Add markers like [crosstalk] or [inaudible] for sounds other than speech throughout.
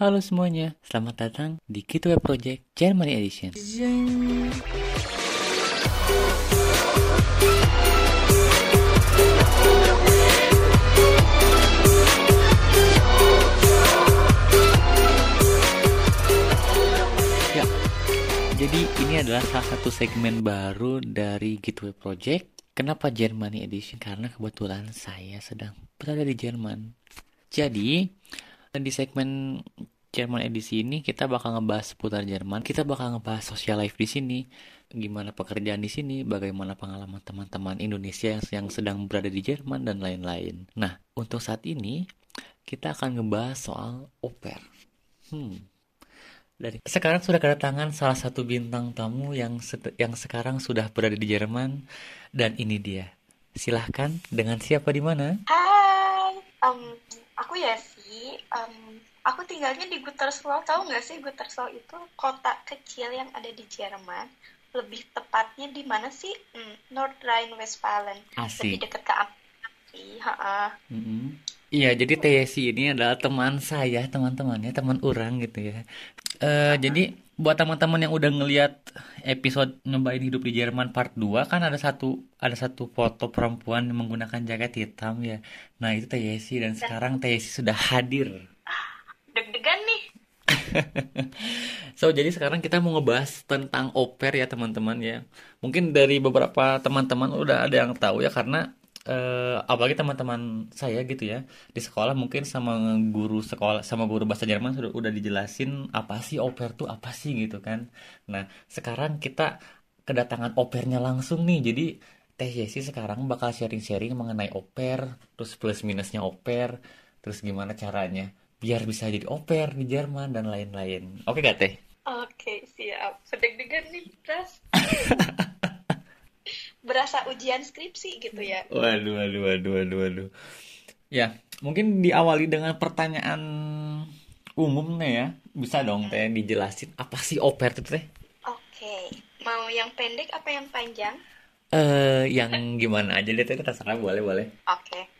Halo semuanya, selamat datang di Kitway Project Germany Edition. Ya, jadi ini adalah salah satu segmen baru dari Gateway Project. Kenapa Germany Edition? Karena kebetulan saya sedang berada di Jerman. Jadi, di segmen Jerman edisi ini kita bakal ngebahas seputar Jerman. Kita bakal ngebahas social life di sini, gimana pekerjaan di sini, bagaimana pengalaman teman-teman Indonesia yang, yang sedang berada di Jerman dan lain-lain. Nah, untuk saat ini kita akan ngebahas soal pair. Hmm. Dari sekarang sudah kedatangan salah satu bintang tamu yang yang sekarang sudah berada di Jerman dan ini dia. Silahkan dengan siapa di mana? Hai, um, aku Um, aku tinggalnya di Gütersloh. Tahu nggak sih Gütersloh itu kota kecil yang ada di Jerman. Lebih tepatnya di mana sih? Hmm, North Rhine-Westphalen. Lebih dekat ke Amsterdam. Mm -hmm. Iya, jadi TSI ini adalah teman saya, teman-temannya, teman orang gitu ya. Uh, jadi buat teman-teman yang udah ngeliat episode nyobain hidup di Jerman part 2 kan ada satu ada satu foto perempuan yang menggunakan jaket hitam ya. Nah, itu TSI dan sekarang TSI sudah hadir. Deg-degan nih. [laughs] so, jadi sekarang kita mau ngebahas tentang oper ya, teman-teman ya. Mungkin dari beberapa teman-teman udah ada yang tahu ya karena uh, apalagi teman-teman saya gitu ya di sekolah mungkin sama guru sekolah sama guru bahasa Jerman sudah udah dijelasin apa sih oper tuh apa sih gitu kan. Nah sekarang kita kedatangan opernya langsung nih. Jadi Teh Yesi sekarang bakal sharing-sharing mengenai oper terus plus minusnya oper terus gimana caranya biar bisa jadi oper di Jerman dan lain-lain. Oke gak Teh? Oke siap. Sedek-degan nih Pras [laughs] berasa ujian skripsi gitu ya. Waduh, waduh, waduh, waduh, waduh. Ya, mungkin diawali dengan pertanyaan umum nih ya. Bisa dong teh dijelasin apa sih oper itu teh? Oke, mau yang pendek apa yang panjang? Eh, uh, yang gimana aja deh teh terserah boleh boleh. Oke.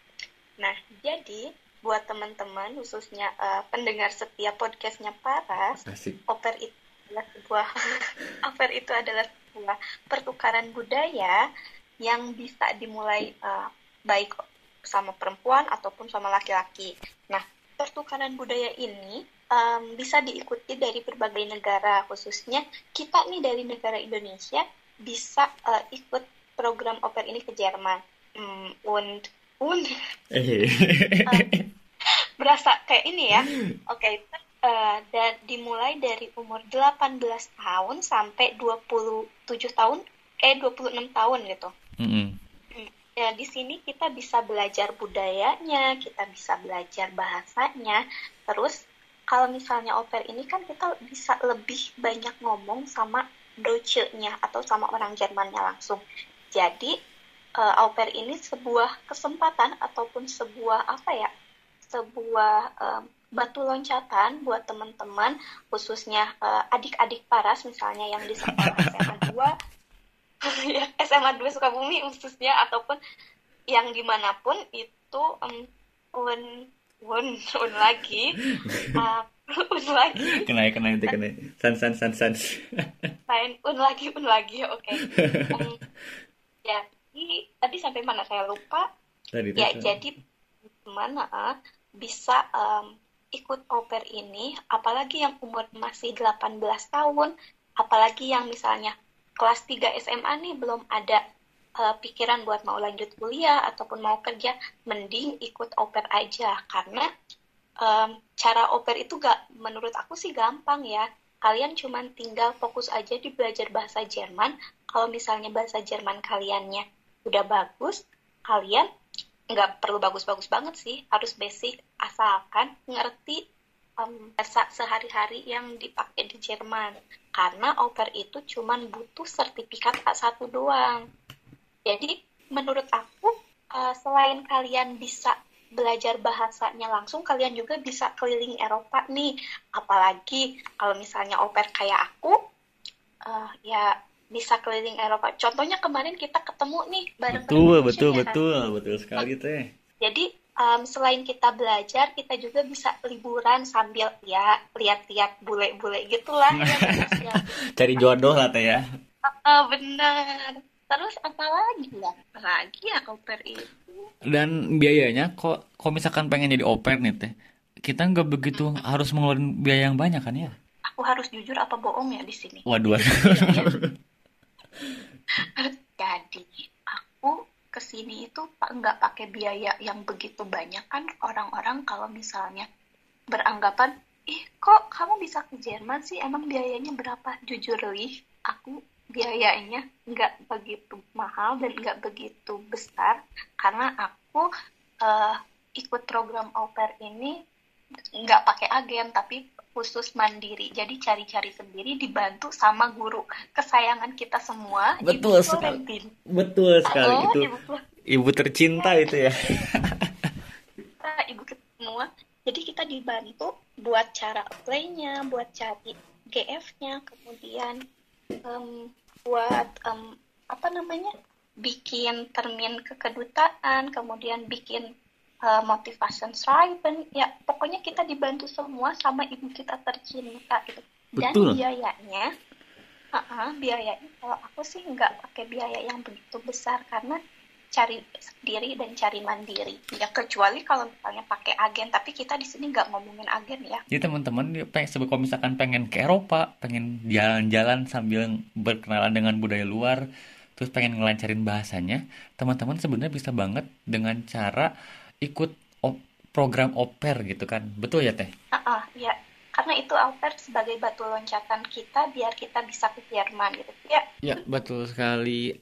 Nah, jadi buat teman-teman khususnya uh, pendengar setiap podcastnya Paras, Asik. oper itu adalah sebuah [laughs] oper itu adalah sebuah pertukaran budaya yang bisa dimulai uh, baik sama perempuan ataupun sama laki-laki. Nah, pertukaran budaya ini um, bisa diikuti dari berbagai negara, khususnya kita nih dari negara Indonesia bisa uh, ikut program oper ini ke Jerman. Um, und und um, berasa kayak ini ya. Oke, okay, uh, dan dimulai dari umur 18 tahun sampai 27 tahun eh 26 tahun gitu. Mm -hmm. Ya, di sini kita bisa belajar budayanya, kita bisa belajar bahasanya. Terus kalau misalnya oper ini kan kita bisa lebih banyak ngomong sama Deutsche-nya atau sama orang Jermannya langsung. Jadi uh, au pair ini sebuah kesempatan ataupun sebuah apa ya? sebuah um, batu loncatan buat teman-teman khususnya uh, adik-adik paras misalnya yang di sekolah SMA 2 ya SMA 2 Sukabumi khususnya ataupun yang di mana pun itu um, un un un lagi. Uh, [laughs] un lagi. Kena kena itu kena san san san san. [laughs] Lain un lagi un lagi oke. Okay. um, ya ini tadi sampai mana saya lupa? Tadi, ya jadi mana uh, bisa um, ikut oper ini, apalagi yang umur masih 18 tahun, apalagi yang misalnya kelas 3 SMA nih belum ada uh, pikiran buat mau lanjut kuliah ataupun mau kerja, mending ikut oper aja karena um, cara oper itu gak menurut aku sih gampang ya. Kalian cuma tinggal fokus aja di belajar bahasa Jerman. Kalau misalnya bahasa Jerman kaliannya udah bagus, kalian nggak perlu bagus-bagus banget sih. Harus basic asalkan ngerti um, bahasa sehari-hari yang dipakai di Jerman. Karena pair itu cuman butuh sertifikat A1 doang. Jadi menurut aku uh, selain kalian bisa belajar bahasanya langsung kalian juga bisa keliling Eropa nih. Apalagi kalau misalnya pair kayak aku uh, ya bisa keliling Eropa. Contohnya kemarin kita ketemu nih bareng Betul, betul, ya, betul, kan? betul sekali teh. Jadi um, selain kita belajar, kita juga bisa liburan sambil ya lihat-lihat bule-bule gitulah. [laughs] ya, Cari jodoh lah teh ya. Uh, benar. Terus apa lagi ya? Lagi ya oper itu. Dan biayanya kok kok misalkan pengen jadi oper nih teh, kita nggak begitu harus mengeluarkan biaya yang banyak kan ya? Aku harus jujur apa bohong ya di sini? Waduh. [laughs] Jadi aku ke sini itu nggak pakai biaya yang begitu banyak kan orang-orang kalau misalnya beranggapan ih kok kamu bisa ke Jerman sih? Emang biayanya berapa? Jujur lih aku biayanya nggak begitu mahal dan nggak begitu besar karena aku uh, ikut program au ini nggak pakai agen tapi khusus mandiri. Jadi cari-cari sendiri dibantu sama guru. Kesayangan kita semua betul ibu sekali. Betul sekali oh, itu. ibu, ibu tercinta ya. itu ya. Kita ibu kita semua. Jadi kita dibantu buat cara apply-nya buat cari GF-nya kemudian um, buat um, apa namanya? Bikin termin kekedutaan kemudian bikin uh, motivation schreiben ya pokoknya kita dibantu semua sama ibu kita tercinta gitu. Dan Betul. biayanya uh -uh, biayanya kalau aku sih nggak pakai biaya yang begitu besar karena cari sendiri dan cari mandiri. Ya kecuali kalau misalnya pakai agen tapi kita di sini nggak ngomongin agen ya. Jadi teman-teman kalau misalkan pengen ke Eropa pengen jalan-jalan sambil berkenalan dengan budaya luar terus pengen ngelancarin bahasanya teman-teman sebenarnya bisa banget dengan cara ikut op program oper gitu kan betul ya teh? Uh -uh, ya karena itu oper sebagai batu loncatan kita biar kita bisa ke Jerman gitu ya. Ya betul sekali.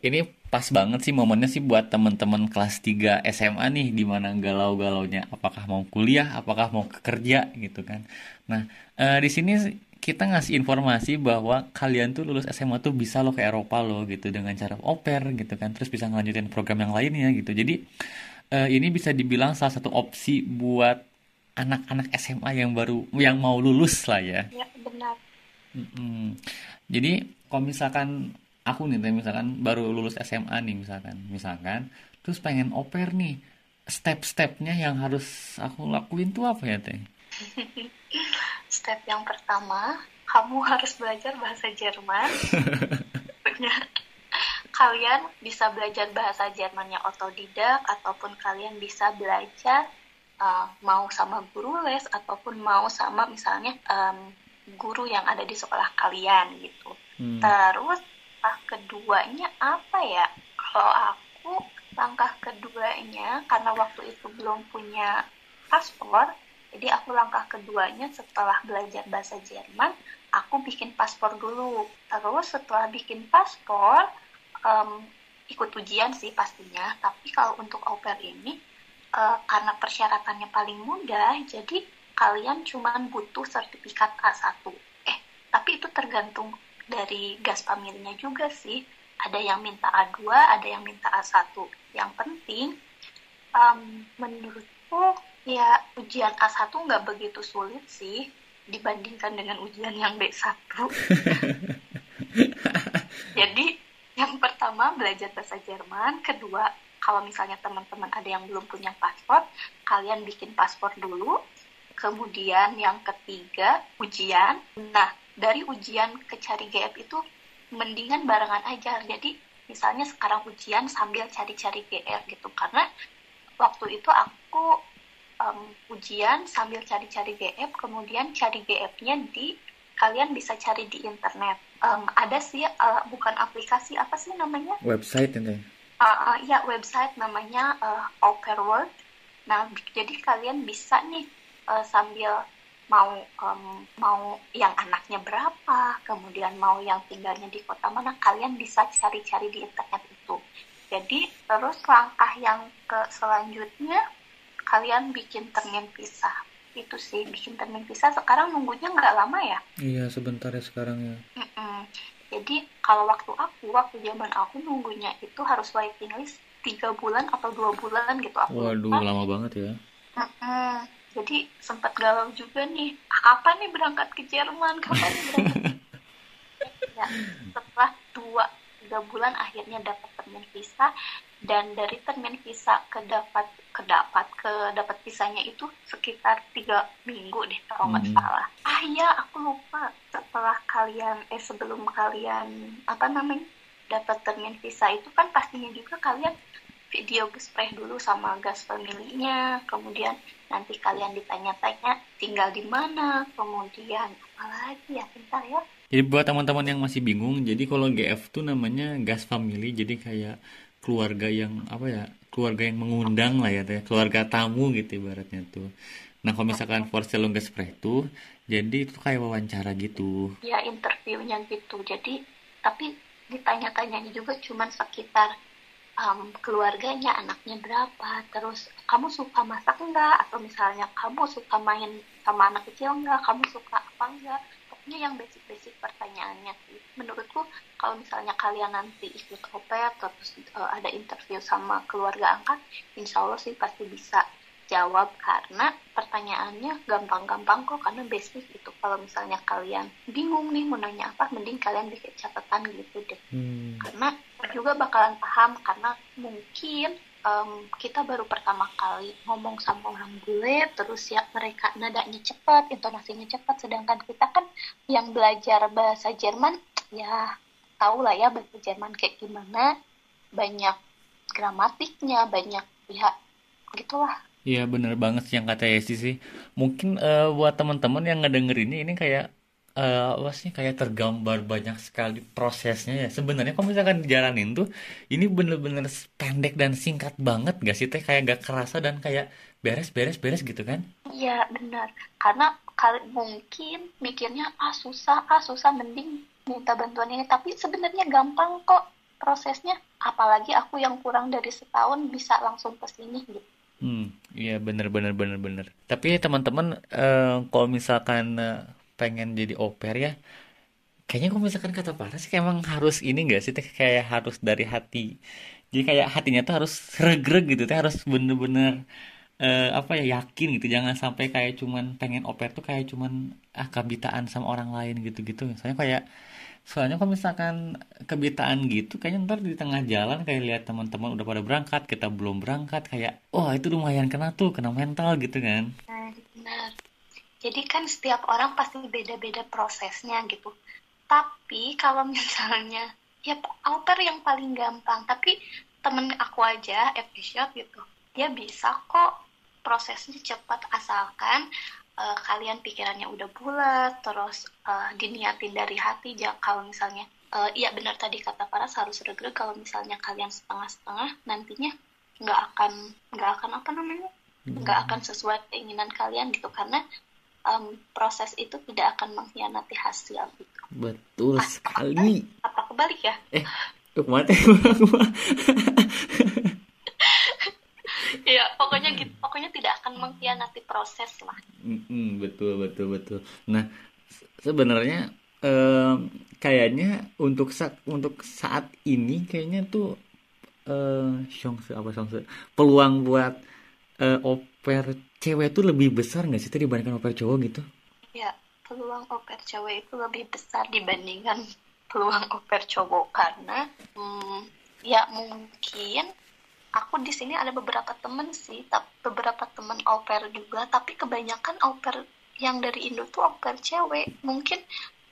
Ini pas banget sih momennya sih buat teman-teman kelas 3 SMA nih di mana galau-galaunya apakah mau kuliah, apakah mau kerja gitu kan. Nah, eh, di sini kita ngasih informasi bahwa kalian tuh lulus SMA tuh bisa lo ke Eropa lo gitu dengan cara oper gitu kan terus bisa ngelanjutin program yang lainnya gitu jadi uh, ini bisa dibilang salah satu opsi buat anak-anak SMA yang baru yang mau lulus lah ya. Ya benar. Mm-mm. Jadi kalau misalkan aku nih, misalkan baru lulus SMA nih misalkan, misalkan, terus pengen oper nih, step-stepnya yang harus aku lakuin tuh apa ya teh? [laughs] Step yang pertama, kamu harus belajar bahasa Jerman. [laughs] kalian bisa belajar bahasa Jermannya otodidak ataupun kalian bisa belajar uh, mau sama guru les ataupun mau sama misalnya um, guru yang ada di sekolah kalian gitu. Hmm. Terus langkah keduanya apa ya? Kalau aku langkah keduanya karena waktu itu belum punya paspor, jadi aku langkah keduanya setelah belajar bahasa Jerman, aku bikin paspor dulu. Terus setelah bikin paspor, um, ikut ujian sih pastinya. Tapi kalau untuk au pair ini uh, karena persyaratannya paling mudah jadi kalian cuma butuh sertifikat A1 eh tapi itu tergantung dari gas pamilnya juga sih. Ada yang minta A2 ada yang minta A1 yang penting um, menurutku ya ujian A1 nggak begitu sulit sih dibandingkan dengan ujian yang B1 [laughs] jadi yang pertama belajar bahasa Jerman, kedua kalau misalnya teman-teman ada yang belum punya paspor, kalian bikin paspor dulu. Kemudian yang ketiga ujian. Nah dari ujian ke cari GF itu mendingan barengan aja. Jadi misalnya sekarang ujian sambil cari-cari GF gitu karena waktu itu aku um, ujian sambil cari-cari GF kemudian cari GF-nya di kalian bisa cari di internet um, ada sih uh, bukan aplikasi apa sih namanya? Website ini uh, uh, ya website namanya uh, World. Nah jadi kalian bisa nih uh, sambil mau um, mau yang anaknya berapa kemudian mau yang tinggalnya di kota mana kalian bisa cari-cari di internet itu. Jadi terus langkah yang ke selanjutnya kalian bikin termin pisah itu sih bikin termin visa. Sekarang nunggunya nggak lama ya? Iya sebentar ya sekarang ya. Mm-mm. jadi kalau waktu aku waktu zaman aku nunggunya itu harus waiting list tiga bulan atau dua bulan gitu. Aku waduh lupa. lama banget ya. Mm-mm. jadi sempat galau juga nih. Kapan nih berangkat ke Jerman? Kapan nih berangkat? [laughs] Ya setelah dua tiga bulan akhirnya dapat termin visa dan dari termin visa ke dapat ke dapat ke dapat visanya itu sekitar tiga minggu deh kalau nggak hmm. salah. Ah ya aku lupa. Setelah kalian eh sebelum kalian apa namanya dapat termin visa itu kan pastinya juga kalian video gespreh dulu sama gas familinya. Kemudian nanti kalian ditanya-tanya tinggal di mana? Kemudian apalagi ya bentar ya. Jadi buat teman-teman yang masih bingung jadi kalau GF tuh namanya gas family jadi kayak keluarga yang apa ya keluarga yang mengundang lah ya keluarga tamu gitu ibaratnya tuh. Nah kalau misalkan for selong gespreh tuh jadi itu kayak wawancara gitu. Ya interviewnya gitu. Jadi tapi ditanya-tanyanya juga cuma sekitar um, keluarganya anaknya berapa terus kamu suka masak enggak atau misalnya kamu suka main sama anak kecil enggak kamu suka apa enggak pokoknya yang basic-basic pertanyaannya. Menurutku kalau misalnya kalian nanti ikut opet terus uh, ada interview sama keluarga angkat insya Allah sih pasti bisa jawab. Karena pertanyaannya gampang-gampang kok karena basic itu. Kalau misalnya kalian bingung nih mau nanya apa mending kalian bikin catatan gitu deh. Hmm. karena juga bakalan paham karena mungkin um, kita baru pertama kali ngomong sama orang bule terus ya mereka nadanya cepat intonasinya cepat sedangkan kita kan yang belajar bahasa Jerman ya tahu lah ya bahasa Jerman kayak gimana banyak gramatiknya banyak pihak gitulah Iya bener banget sih yang kata Yesi sih. Mungkin uh, buat teman-teman yang ngedenger ini ini kayak uh, apa sih kayak tergambar banyak sekali prosesnya ya. Sebenarnya kalau misalkan dijalanin tuh ini bener-bener pendek dan singkat banget gak sih teh kayak gak kerasa dan kayak beres-beres-beres gitu kan? Iya benar. Karena kali mungkin mikirnya ah susah ah susah mending minta bantuan ini tapi sebenarnya gampang kok prosesnya apalagi aku yang kurang dari setahun bisa langsung ke sini gitu Hmm, iya bener bener bener bener. Tapi teman-teman uh, kalau misalkan uh, pengen jadi oper ya, kayaknya kalau misalkan kata Paras sih emang harus ini enggak sih kayak harus dari hati. Jadi kayak hatinya tuh harus regreg gitu, tuh harus bener-bener uh, apa ya yakin gitu. Jangan sampai kayak cuman pengen oper tuh kayak cuman ah kabitaan sama orang lain gitu-gitu. Misalnya kayak soalnya kalau misalkan kebitaan gitu kayaknya ntar di tengah jalan kayak lihat teman-teman udah pada berangkat kita belum berangkat kayak wah oh, itu lumayan kena tuh kena mental gitu kan nah, benar jadi kan setiap orang pasti beda-beda prosesnya gitu. Tapi kalau [laughs] misalnya ya alter yang paling gampang. Tapi temen aku aja efisien gitu dia bisa kok prosesnya cepat. Asalkan uh, kalian pikirannya udah bulat terus uh, diniatin dari hati. Jangan kalau misalnya uh, iya benar tadi kata Paras harus regreg kalau misalnya kalian setengah-setengah nantinya nggak akan nggak akan apa namanya nggak akan sesuai keinginan kalian gitu. Karena um, proses itu tidak akan mengkhianati hasil gitu betul ah, sekali apa, apa kebalik ya eh ke mana Iya, pokoknya gitu. Pokoknya tidak akan mengkhianati proses lah. Mm-hmm, betul, betul, betul. Nah, sebenarnya eh, kayaknya untuk saat untuk saat ini kayaknya tuh eh Shongse apa Shongse peluang buat eh, oper cewek tuh lebih besar nggak sih dibandingkan oper cowok gitu? Ya, peluang oper cewek itu lebih besar dibandingkan [laughs] peluang oper cowok karena hmm, ya mungkin aku di sini ada beberapa temen sih beberapa temen pair juga tapi kebanyakan pair yang dari Indo tuh pair cewek mungkin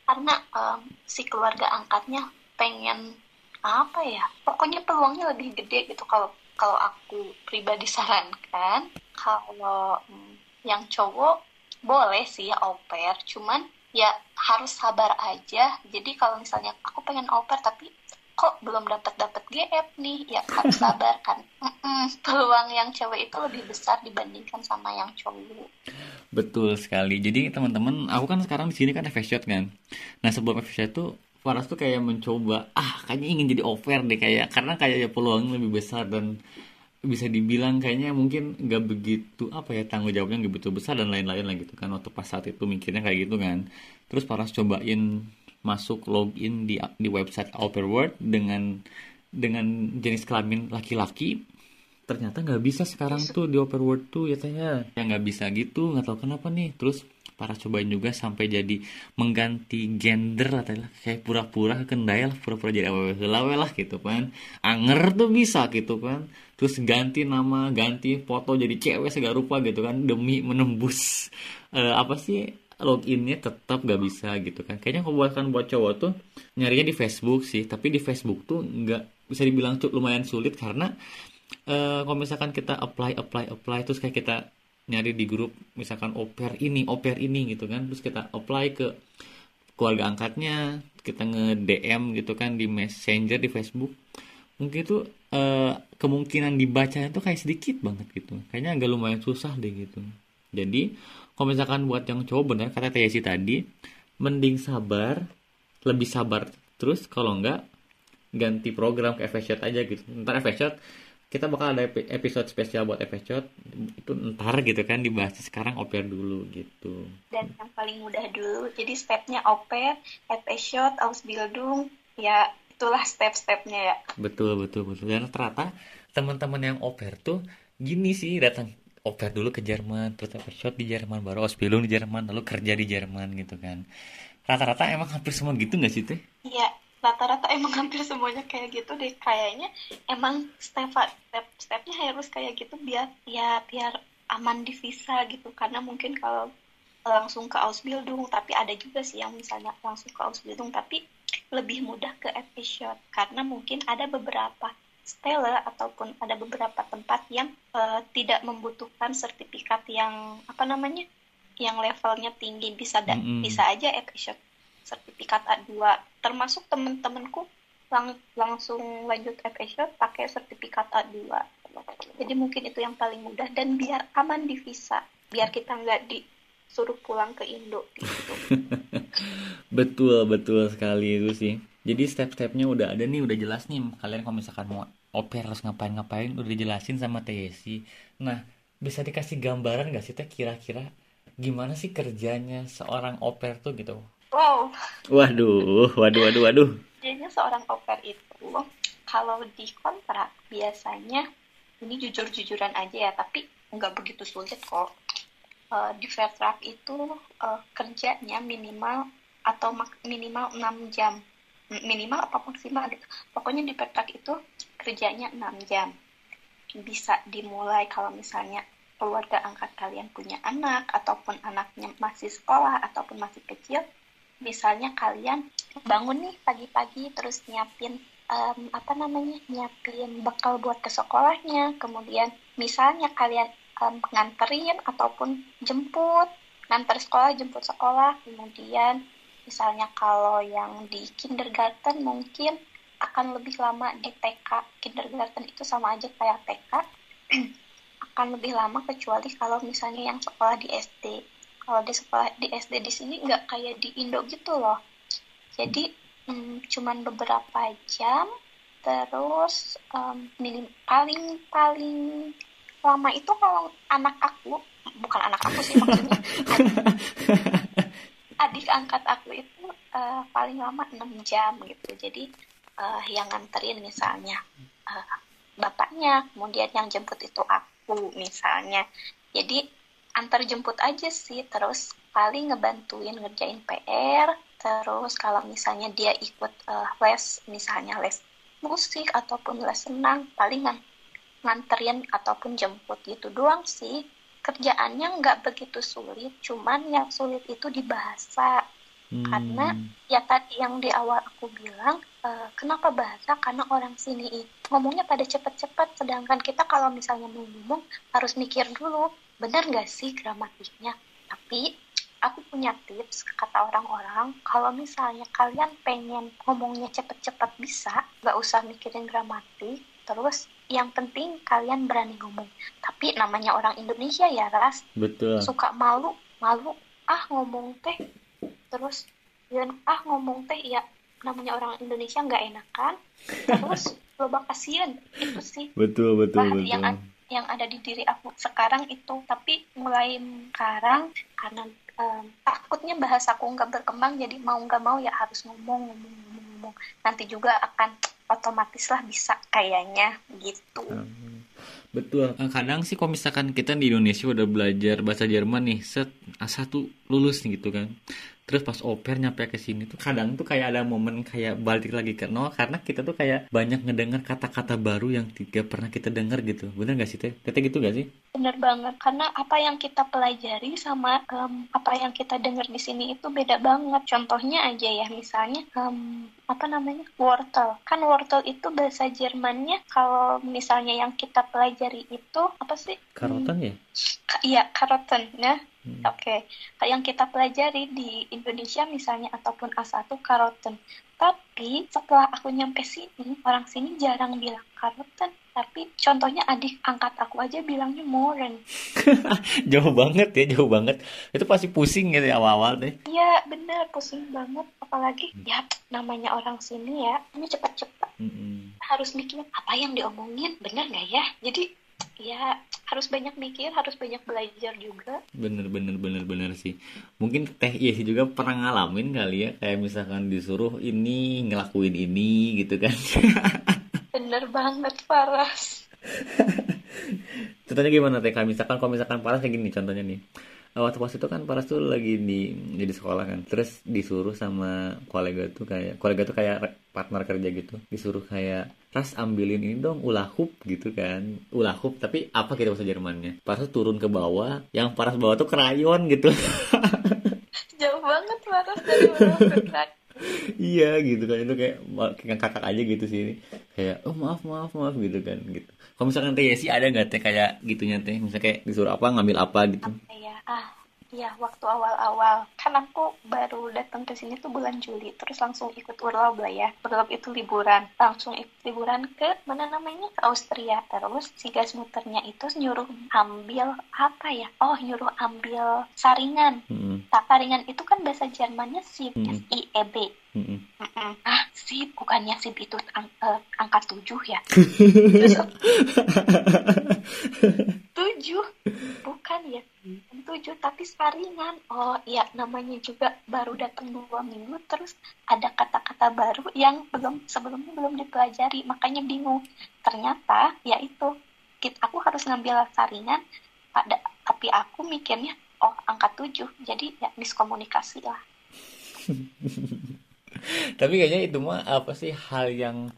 karena um, si keluarga angkatnya pengen apa ya pokoknya peluangnya lebih gede gitu kalau kalau aku pribadi sarankan kalau um, yang cowok boleh sih ya au pair. Cuman ya harus sabar aja. Jadi kalau misalnya aku pengen au pair tapi kok belum dapat dapat GF nih ya harus [laughs] sabar kan. Peluang yang cewek itu lebih besar dibandingkan sama yang cowok. Betul sekali. Jadi teman-teman aku kan sekarang di sini kan shot kan. Nah sebelum shot tuh Faras tuh kayak mencoba ah kayaknya ingin jadi offer deh kayak. Karena kayak ya peluangnya lebih besar dan bisa dibilang kayaknya mungkin nggak begitu apa ya tanggung jawabnya nggak begitu besar dan lain-lain lah gitu kan. Waktu pas saat itu mikirnya kayak gitu kan. Terus Faras cobain masuk login di di website Outer World dengan dengan jenis kelamin laki-laki ternyata nggak bisa sekarang tuh di Open Word tuh ya tanya ya. Nggak bisa gitu nggak tahu kenapa nih. Terus para cobain juga sampai jadi mengganti gender lah kayak pura-pura kendai lah pura-pura jadi awewe lah lah gitu kan. Anger tuh bisa gitu kan. Terus ganti nama ganti foto jadi cewek segala rupa gitu kan demi menembus uh, apa sih loginnya tetap gak bisa gitu kan. Kayaknya kalau buat kan buat cowok tuh nyarinya di Facebook sih. Tapi di Facebook tuh nggak bisa dibilang tuh lumayan sulit karena uh, kalau misalkan kita apply apply apply terus kayak kita nyari di grup misalkan oper ini oper ini gitu kan terus kita apply ke keluarga angkatnya kita nge DM gitu kan di messenger di Facebook. Mungkin itu uh, kemungkinan dibacanya tuh kayak sedikit banget gitu. Kayaknya agak lumayan susah deh gitu. Jadi kalau misalkan buat yang cowok benar kata Tesi tadi mending sabar lebih sabar terus kalau enggak ganti program ke FSHot aja gitu. Ntar FSHot kita bakal ada episode spesial buat episode itu ntar gitu kan dibahas sekarang oper dulu gitu. Dan yang paling mudah dulu jadi stepnya oper episode ausbildung ya itulah step-stepnya ya. Betul betul betul. Dan ternyata teman-teman yang oper tuh gini sih datang oper dulu ke Jerman terus episode di Jerman baru ausbildung di Jerman lalu kerja di Jerman gitu kan. Rata-rata emang hampir semua gitu nggak sih teh? Iya rata-rata emang hampir semuanya kayak gitu deh. Kayaknya emang step step stepnya harus kayak gitu biar ya biar aman di visa gitu. Karena mungkin kalau langsung ke Ausbildung tapi ada juga sih yang misalnya langsung ke Ausbildung tapi lebih mudah ke Epishot karena mungkin ada beberapa stella ataupun ada beberapa tempat yang uh, tidak membutuhkan sertifikat yang apa namanya yang levelnya tinggi. Bisa mm -hmm. bisa aja Epishot sertifikat A2 termasuk temen-temenku lang langsung lanjut FSO pakai sertifikat A2 jadi mungkin itu yang paling mudah. Dan biar aman di visa. Biar kita nggak disuruh pulang ke Indo. [laughs] Betul betul sekali itu sih jadi step-stepnya udah ada nih udah jelas nih. Kalian kalau misalkan mau oper harus ngapain-ngapain udah dijelasin sama TSI nah bisa dikasih gambaran gak sih teh? Kira-kira gimana sih kerjanya seorang oper tuh gitu Wow. Waduh, waduh, waduh, waduh. Jadinya seorang oper itu kalau di kontrak biasanya ini jujur-jujuran aja ya, tapi nggak begitu sulit kok. Uh, di Vertrag itu uh, kerjanya minimal atau minimal 6 jam. Minimal apa maksimal gitu. Pokoknya di Vertrag itu kerjanya 6 jam. Bisa dimulai kalau misalnya keluarga angkat kalian punya anak ataupun anaknya masih sekolah ataupun masih kecil misalnya kalian bangun nih pagi-pagi terus nyiapin um, apa namanya nyiapin bekal buat ke sekolahnya. Kemudian misalnya kalian um, nganterin ataupun jemput nganter sekolah jemput sekolah. Kemudian misalnya kalau yang di kindergarten mungkin akan lebih lama di TK kindergarten itu sama aja kayak TK [clears throat] akan lebih lama kecuali kalau misalnya yang sekolah di SD kalau di sekolah di SD di sini nggak kayak di Indo gitu loh. Jadi hmm, cuman beberapa jam terus um, minim, paling paling lama itu kalau anak aku bukan anak aku sih maksudnya [laughs] adik, angkat aku itu uh, paling lama 6 jam gitu. Jadi uh, yang nganterin misalnya uh, bapaknya kemudian yang jemput itu aku misalnya. Jadi antar jemput aja sih. Terus paling ngebantuin ngerjain PR terus kalau misalnya dia ikut uh, les misalnya les musik ataupun les senang paling nganterin ataupun jemput gitu doang sih. Kerjaannya nggak begitu sulit cuman yang sulit itu di bahasa. Hmm. karena ya tadi yang di awal aku bilang uh, kenapa bahasa? Karena orang sini ngomongnya pada cepet-cepet. Sedangkan kita kalau misalnya mau ngomong harus mikir dulu benar nggak sih gramatiknya? Tapi aku punya tips kata orang-orang kalau misalnya kalian pengen ngomongnya cepet-cepet bisa nggak usah mikirin gramatik terus yang penting kalian berani ngomong. Tapi namanya orang Indonesia ya ras. Betul. Suka malu malu ah ngomong teh. Terus dan ah ngomong teh ya namanya orang Indonesia nggak enakan. Terus [laughs] loba kasihan. Itu sih betul betul betul. yang yang ada di diri aku sekarang itu tapi mulai sekarang karena um, takutnya bahasaku nggak berkembang jadi mau nggak mau ya harus ngomong ngomong ngomong, ngomong. nanti juga akan otomatis lah bisa kayaknya gitu Betul. Eh, kadang sih kalau misalkan kita di Indonesia udah belajar bahasa Jerman nih, set A1 lulus nih gitu kan terus pas oper nyampe ke sini tuh kadang tuh kayak ada momen kayak balik lagi ke nol karena kita tuh kayak banyak ngedengar kata-kata baru yang tidak pernah kita dengar gitu. Bener gak sih teh? Teh gitu gak sih? Bener banget karena apa yang kita pelajari sama um, apa yang kita dengar di sini itu beda banget. Contohnya aja ya misalnya um, apa namanya wortel. Kan wortel itu bahasa Jermannya kalau misalnya yang kita pelajari itu apa sih? Karotan ya? Iya karoten ya Hmm. Oke, okay. yang kita pelajari di Indonesia misalnya ataupun A1 karoten. Tapi setelah aku nyampe sini, orang sini jarang bilang karoten. Tapi contohnya adik angkat aku aja bilangnya moren. [laughs] jauh banget ya, jauh banget. Itu pasti pusing gitu awal-awal deh. Iya, bener pusing banget. Apalagi hmm. ya namanya orang sini ya, ini cepat-cepat. Hmm. Harus mikir apa yang diomongin, bener nggak ya? Jadi ya harus banyak mikir harus banyak belajar juga. Bener bener bener bener sih. Mungkin teh iya sih juga pernah ngalamin kali ya kayak misalkan disuruh ini ngelakuin ini gitu kan. [laughs] Bener banget Paras contohnya gimana teh? Misalkan kalau misalkan Paras kayak gini contohnya nih waktu pas itu kan Paras tuh lagi di jadi sekolah kan. Terus disuruh sama kolega tuh kayak kolega tuh kayak partner kerja gitu. Disuruh kayak Ras ambilin ini dong ulahup gitu kan. Ulahup tapi apa kita bahasa Jermannya? Paras tuh turun ke bawah yang Paras bawa tuh krayon gitu. [laughs] Jauh banget Paras dari bawah iya gitu kan. Itu kayak kayak kakak aja gitu sih. Kayak oh maaf maaf maaf gitu kan gitu kalau misalkan teh sih ada nggak teh kayak gitunya teh? Misalnya kayak disuruh apa ngambil apa gitu? Apa ya? Ah ya waktu awal-awal. Kan aku baru datang ke sini tuh bulan Juli terus langsung ikut urlaub lah ya. Urlaub itu liburan. Langsung ikut liburan ke mana namanya? Ke Austria. Terus si gas muternya itu nyuruh ambil apa ya? Oh nyuruh ambil saringan. Hmm. nah, saringan itu kan bahasa Jermannya si hmm. I E B Ah, sip, bukannya sip itu ang uh, angka tujuh ya? [laughs] tujuh, bukan ya? Tujuh, tapi saringan. Oh iya, namanya juga baru datang dua minggu, terus ada kata-kata baru yang belum sebelumnya belum dipelajari, makanya bingung. Ternyata ya itu, aku harus ngambil saringan, pada tapi aku mikirnya oh angka tujuh, jadi ya miskomunikasi lah. [laughs] tapi kayaknya itu mah apa sih hal yang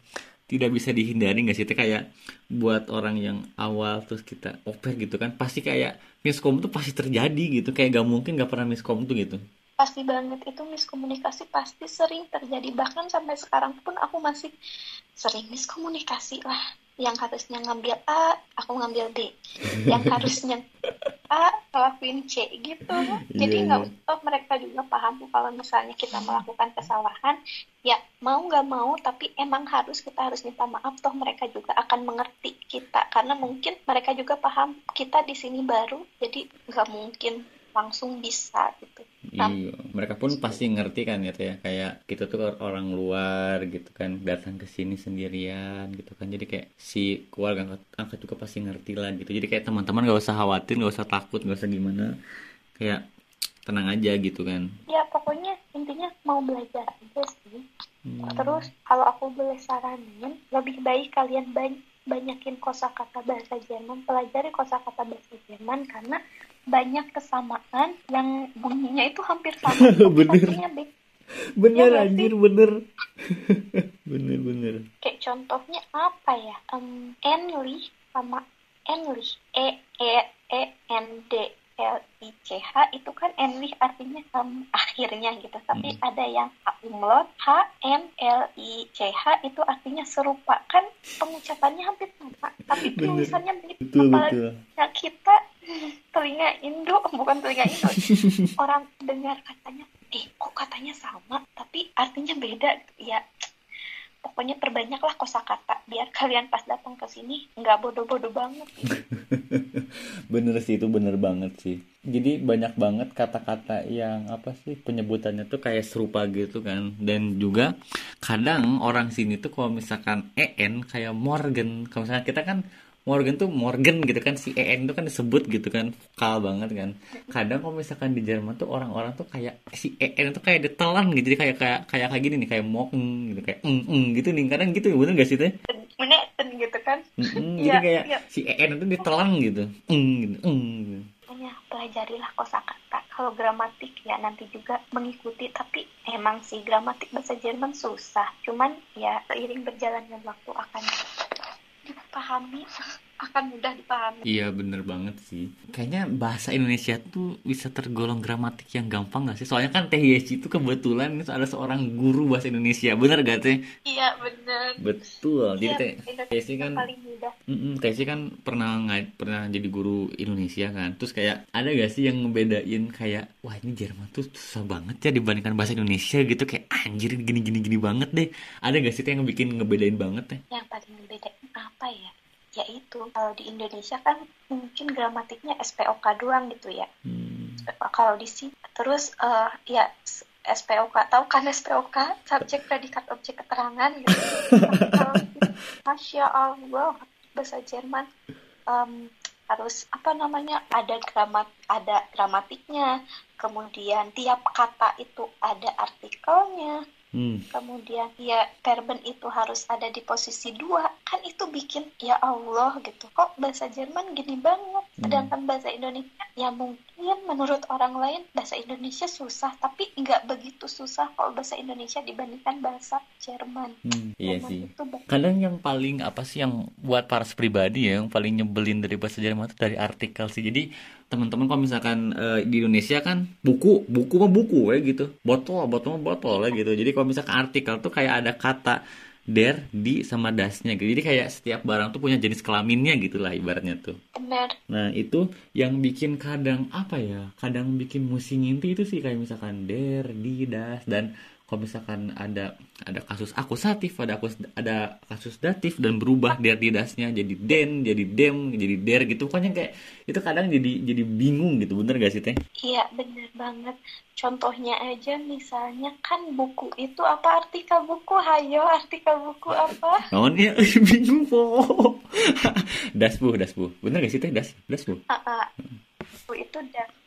tidak bisa dihindari nggak sih? Itu kayak buat orang yang awal terus kita oper gitu kan pasti kayak miskom tuh pasti terjadi gitu. Kayak gak mungkin gak pernah miskom tuh gitu. Pasti banget itu miskomunikasi pasti sering terjadi. Bahkan sampai sekarang pun aku masih sering miskomunikasi lah yang harusnya ngambil A aku ngambil B. [laughs] Yang harusnya A ngelakuin C gitu. Jadi iya, nggak yeah, yeah. mereka juga paham kalau misalnya kita melakukan kesalahan. Ya mau nggak mau tapi emang harus kita harus minta maaf toh mereka juga akan mengerti kita. Karena mungkin mereka juga paham kita di sini baru jadi nggak mungkin langsung bisa gitu. Iya, mereka pun pasti ngerti kan ya ya kayak kita tuh orang luar gitu kan datang ke sini sendirian gitu kan. Jadi kayak si keluarga angkat, angkat juga pasti ngerti lah gitu. Jadi kayak teman-teman gak usah khawatir gak usah takut gak usah gimana. Kayak tenang aja gitu kan. Ya pokoknya intinya mau belajar aja sih. Hmm. terus kalau aku boleh saranin lebih baik kalian banyak banyakin kosakata bahasa Jerman, pelajari kosakata bahasa Jerman karena banyak kesamaan yang bunyinya itu hampir sama. [laughs] Bener. bener ya, anjir bener. [laughs] Bener bener. Kayak contohnya apa ya? Um, enli sama enli e e e n d L I C H itu kan enli artinya um, akhirnya gitu. Tapi hmm. ada yang umlaut H M L I C H itu artinya serupa. Kan pengucapannya hampir sama tapi tulisannya begitu apalagi betul. kita telinga Indo [laughs] bukan telinga Indo. [laughs] Orang dengar katanya eh kok katanya sama tapi artinya beda. Ya pokoknya perbanyaklah kosakata biar kalian pas datang ke sini nggak bodoh-bodoh banget. [laughs] Bener sih itu bener banget sih. Jadi banyak banget kata-kata yang apa sih penyebutannya tuh kayak serupa gitu kan. Dan juga kadang orang sini tuh kalau misalkan en kayak Morgan kalau misalnya kita kan Morgan tuh Morgan gitu kan si EN itu kan disebut gitu kan vokal banget kan kadang kalau misalkan di Jerman tuh orang-orang tuh kayak si EN itu kayak ditelan gitu jadi kayak kayak kayak kayak gini nih kayak mok gitu kayak eng eng gitu nih kadang gitu ya bener gak sih teh meneten gitu kan Mm-mm, jadi Iya, kayak iya. si en itu ditelan gitu eng gitu eng gitu. Makanya pelajarilah kosakata. Kalau gramatik ya nanti juga mengikuti, tapi emang sih gramatik bahasa Jerman susah. Cuman ya seiring berjalannya waktu akan dipahami, akan mudah dipahami. Iya bener banget sih Kayaknya bahasa Indonesia tuh bisa tergolong gramatik yang gampang gak sih? Soalnya kan Teh Yesi itu kebetulan ada seorang guru bahasa Indonesia Bener gak Teh? Iya bener. Betul Jadi Iya, Teh Yesi kan paling mudah. Mm-mm, Teh Yesi kan pernah pernah jadi guru Indonesia kan Terus kayak ada gak sih yang ngebedain kayak Wah ini Jerman tuh susah banget ya dibandingkan bahasa Indonesia gitu Kayak anjir gini-gini gini banget deh Ada gak sih Teh yang bikin ngebedain banget Teh? Yang paling membedakan apa ya? Yaitu kalau di Indonesia kan mungkin gramatiknya SPOK doang gitu ya. Hmm. kalau di sini terus eh, ya SPOK tahu kan SPOK subjek predikat objek keterangan gitu kalau Masya Allah bahasa Jerman em, harus apa namanya ada gramat ada gramatiknya kemudian tiap kata itu ada artikelnya Hmm. kemudian ya verben itu harus ada di posisi dua. Kan itu bikin ya Allah gitu. Kok bahasa Jerman gini banget? Sedangkan bahasa Indonesia ya mungkin menurut orang lain bahasa Indonesia susah. Tapi nggak begitu susah kalau bahasa Indonesia dibandingkan bahasa Jerman. Hmm, Iya Jerman sih. itu Kadang yang paling apa sih yang buat para pribadi ya yang paling nyebelin dari bahasa Jerman itu dari artikel sih. Jadi teman-teman kalau misalkan eh, di Indonesia kan buku, buku mah buku ya gitu. Botol, botol mah botol ya gitu. Jadi kalau misalkan artikel tuh kayak ada kata der, di sama dasnya gitu. Jadi kayak setiap barang tuh punya jenis kelaminnya gitu lah ibaratnya tuh. benar Nah itu yang bikin kadang apa ya Kadang bikin musim inti itu sih Kayak misalkan der, di, das Dan kalau misalkan ada ada kasus akusatif ada akus, ada kasus datif dan berubah der di dasnya jadi den jadi dem jadi der gitu yang kayak itu kadang jadi jadi bingung gitu bener gak sih teh? Iya benar banget. Contohnya aja misalnya kan buku itu apa? Artikel buku? Hayo artikel buku apa? [laughs] Naon ya [laughs] bingung po. [laughs] Das bu das bu. Bener gak sih teh? Das das bu. Ah. buku itu daku.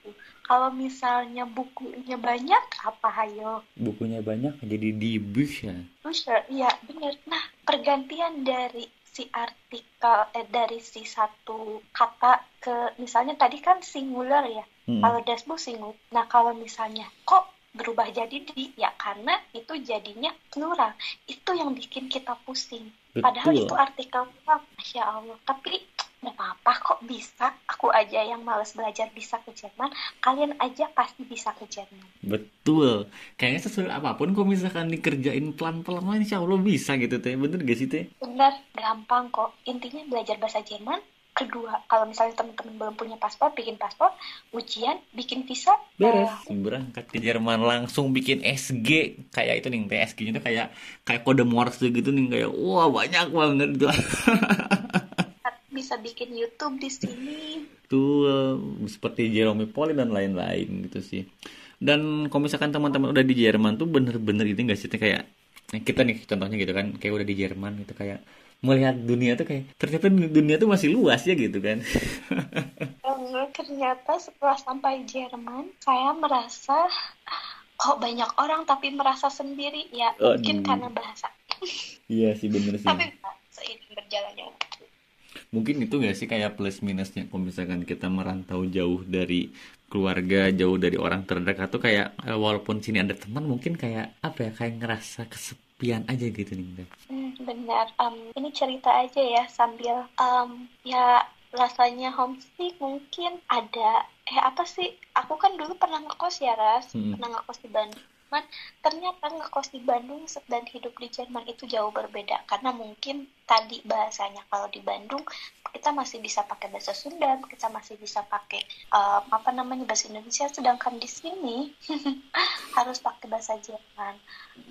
Kalau misalnya bukunya banyak, apa hayo? bukunya banyak jadi di bus ya Terus ya, iya bener. Nah, pergantian dari si artikel, eh, dari si satu kata ke, misalnya tadi kan singular ya. Hmm. Kalau dasbu singular. Nah, kalau misalnya kok berubah jadi di, ya karena itu jadinya plural. Itu yang bikin kita pusing. Padahal Betul. itu artikel doang, Masya Allah. Tapi nggak apa-apa kok bisa. Aku aja yang males belajar bisa ke Jerman. Kalian aja pasti bisa ke Jerman. Betul. Kayaknya sesuai apa pun kok misalkan dikerjain pelan-pelan insya Allah bisa gitu teh. Bener gak sih teh? Benar, gampang kok. Intinya belajar bahasa Jerman. Kedua, kalau misalnya teman-teman belum punya paspor, bikin paspor, ujian, bikin visa, Beres. nah, Berangkat ke Jerman langsung bikin SG. Kayak itu nih, teh SG-nya tuh kayak kayak kode Morse gitu nih kayak wah banyak banget tuh. [laughs] bisa bikin YouTube di sini. tuh seperti Jerome Poli dan lain-lain gitu sih. Dan kalau misalkan teman-teman udah di Jerman tuh bener-bener itu gak sih kayak kita nih contohnya gitu kan kayak udah di Jerman gitu kayak melihat dunia tuh kayak ternyata dunia tuh masih luas ya gitu kan. [laughs] Eh, ternyata setelah sampai Jerman, saya merasa kok banyak orang tapi merasa sendiri. Ya, mungkin Aduh. karena bahasa. Iya sih bener sih. Tapi seiring berjalannya. Mungkin itu gak sih kayak plus minusnya kalau misalkan kita merantau jauh dari keluarga, jauh dari orang terdekat tuh kayak eh, walaupun sini ada teman mungkin kayak apa ya kayak ngerasa kesepian aja gitu nih. Hmm, benar. Em, ini cerita aja ya sambil em, ya rasanya homesick mungkin ada eh apa sih? Aku kan dulu pernah ngekos ya Ras, Hmm. pernah ngekos di Bandung. Cuman ternyata ngekos di Bandung dan hidup di Jerman itu jauh berbeda karena mungkin tadi bahasanya kalau di Bandung kita masih bisa pakai bahasa Sunda, kita masih bisa pakai em, apa namanya bahasa Indonesia, sedangkan di sini [laughs] harus pakai bahasa Jerman.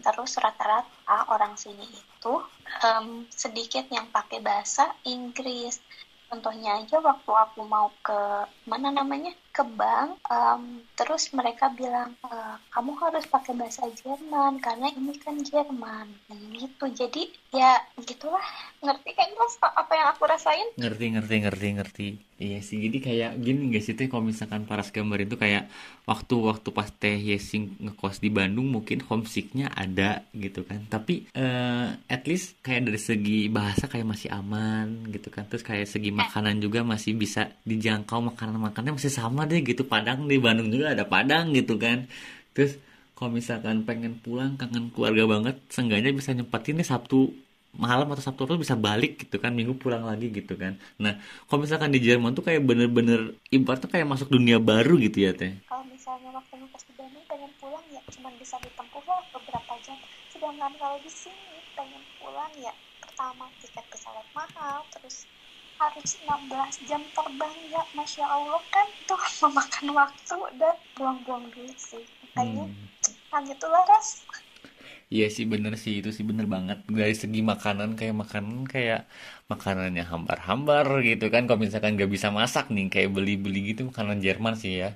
Terus rata-rata orang sini itu em, sedikit yang pakai bahasa Inggris. Contohnya aja waktu aku mau ke mana namanya ke bank um, terus mereka bilang e, kamu harus pakai bahasa Jerman karena ini kan Jerman. Gitu. Jadi ya gitulah. Ngerti kan mas apa yang aku rasain? Ngerti ngerti ngerti ngerti. Iya sih jadi kayak gini gak sih teh? Kalau misalkan paras gambar itu kayak waktu-waktu pas teh Yesing ngekos di Bandung mungkin homesicknya ada gitu kan. Tapi uh, at least kayak dari segi bahasa kayak masih aman gitu kan. Terus kayak segi makanan juga masih bisa dijangkau makanan makannya masih sama deh gitu Padang di Bandung juga ada Padang gitu kan. Terus kalau misalkan pengen pulang kangen keluarga banget seenggaknya bisa nyempatin nih Sabtu malam atau Sabtu tuh bisa balik gitu kan minggu pulang lagi gitu kan. Nah kalau misalkan di Jerman tuh kayak bener-bener ibaratnya kayak masuk dunia baru gitu ya teh. Kalau misalnya waktu pas di Bandung pengen pulang ya cuma bisa ditempuh lah beberapa jam. Sedangkan kalau di sini pengen pulang ya pertama tiket pesawat mahal terus harus 16 jam terbang ya Masya Allah kan tuh [laughs] memakan waktu dan buang-buang duit sih. Kayaknya hmm. nah gitulah ras. Iya sih bener sih. Itu sih bener banget. Dari segi makanan kayak makanan kayak makanannya hambar-hambar gitu kan. Kalau misalkan gak bisa masak nih kayak beli-beli gitu makanan Jerman sih ya.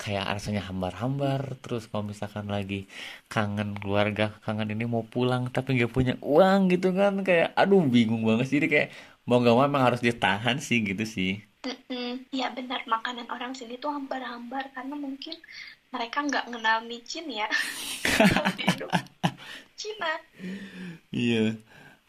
Kayak rasanya hambar-hambar. Terus kalau misalkan lagi kangen keluarga kangen ini mau pulang tapi nggak punya uang gitu kan. Kayak aduh bingung banget sih. Kayak mau gak mau emang harus ditahan sih gitu sih. Iya benar makanan orang sini tuh hambar-hambar karena mungkin mereka nggak kenal micin ya. [laughs] Cina. Iya.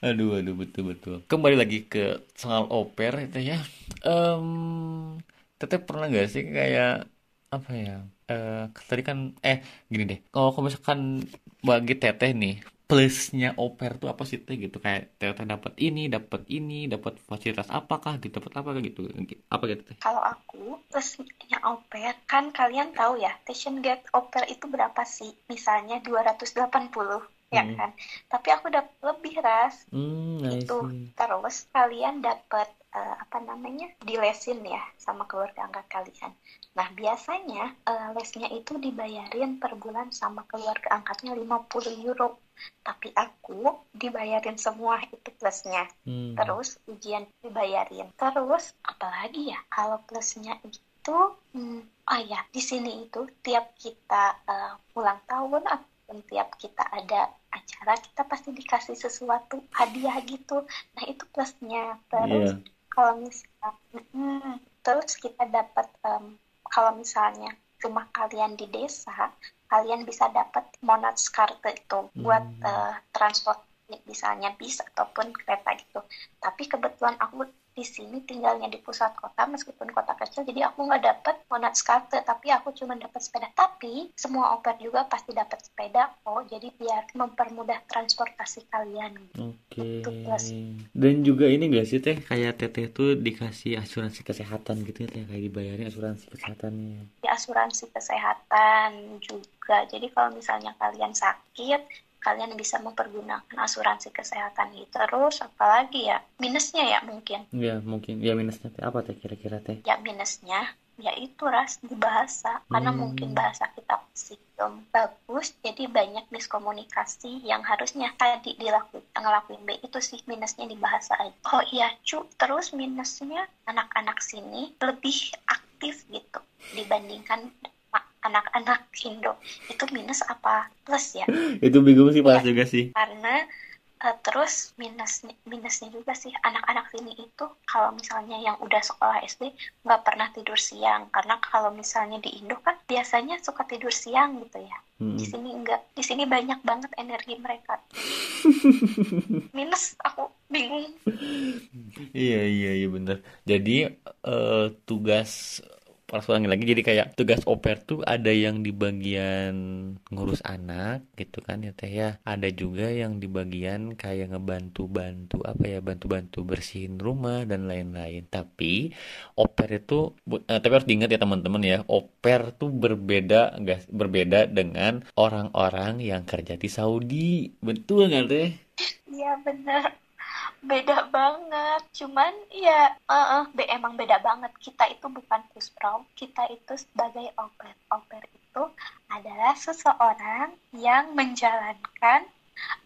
Aduh aduh betul betul. Kembali lagi ke soal oper itu ya. Um, teteh pernah gak sih kayak apa ya uh, tadi kan eh gini deh. Kalau misalkan bagi teteh nih plusnya oper tuh apa sih teh gitu. Kayak ternyata dapat ini dapat ini dapat fasilitas apakah gitu dapat apa gitu. Apa gitu teh? Kalau aku plusnya oper kan kalian tahu ya station gate oper itu berapa sih? Misalnya 280 ya hmm. kan? Tapi aku dapat lebih ras. Hmm, itu terus kalian dapat uh, apa namanya dilesin ya sama keluarga angkat kalian. Nah biasanya uh, lesnya itu dibayarin per bulan sama keluarga angkatnya 50 euro. Tapi aku dibayarin semua itu plusnya. Hmm. Terus ujian dibayarin. Terus apalagi ya kalau plusnya itu, hmm, oh ya di sini itu tiap kita uh, ulang tahun ataupun tiap kita ada acara kita pasti dikasih sesuatu hadiah gitu. Nah itu plusnya. Terus yeah kalau misalnya hmm, terus kita dapat um, kalau misalnya rumah kalian di desa kalian bisa dapat monatskarte itu buat hmm. uh, transport misalnya bis ataupun kereta gitu tapi kebetulan aku di sini tinggalnya di pusat kota meskipun kota kecil jadi aku nggak dapat monat skate tapi aku cuma dapat sepeda. Tapi semua oper juga pasti dapat sepeda oh jadi biar mempermudah transportasi kalian. Oke. Okay. dan juga ini gak sih teh? Kayak teteh tuh dikasih asuransi kesehatan gitu ya teh? Kayak dibayarin asuransi kesehatannya. Di asuransi kesehatan juga. Jadi kalau misalnya kalian sakit kalian bisa mempergunakan asuransi kesehatan itu terus apalagi ya minusnya ya mungkin. Ya mungkin. Ya minusnya teh apa teh kira-kira teh? Ya minusnya ya itu ras di bahasa. Karena hmm. mungkin bahasa kita masih belum bagus jadi banyak miskomunikasi yang harusnya tadi dilakukan ngelakuin B. Itu sih minusnya di bahasa aja. Oh iya cu terus minusnya anak-anak sini lebih aktif gitu dibandingkan anak-anak Indo. Itu minus apa plus ya? [laughs] Itu bingung sih pas ya, juga sih. Karena uh, terus minus minusnya juga sih. Anak-anak sini itu kalau misalnya yang udah sekolah SD nggak pernah tidur siang. Karena kalau misalnya di Indo kan biasanya suka tidur siang gitu ya. Hmm. di sini enggak di sini banyak banget energi mereka. [laughs] Minus aku bingung. Iya iya iya bener. Jadi uh, tugas pas ulangi lagi jadi kayak tugas oper tuh ada yang di bagian ngurus anak gitu kan ya teh ya. Ada juga yang di bagian kayak ngebantu-bantu apa ya bantu-bantu bersihin rumah dan lain-lain. Tapi oper itu eh, tapi harus diingat ya teman-teman ya oper tuh berbeda guys berbeda dengan orang-orang yang kerja di Saudi. Betul nggak teh? Iya benar beda banget cuman ya uh, uh, be emang beda banget kita itu bukan puspro kita itu sebagai oper oper itu adalah seseorang yang menjalankan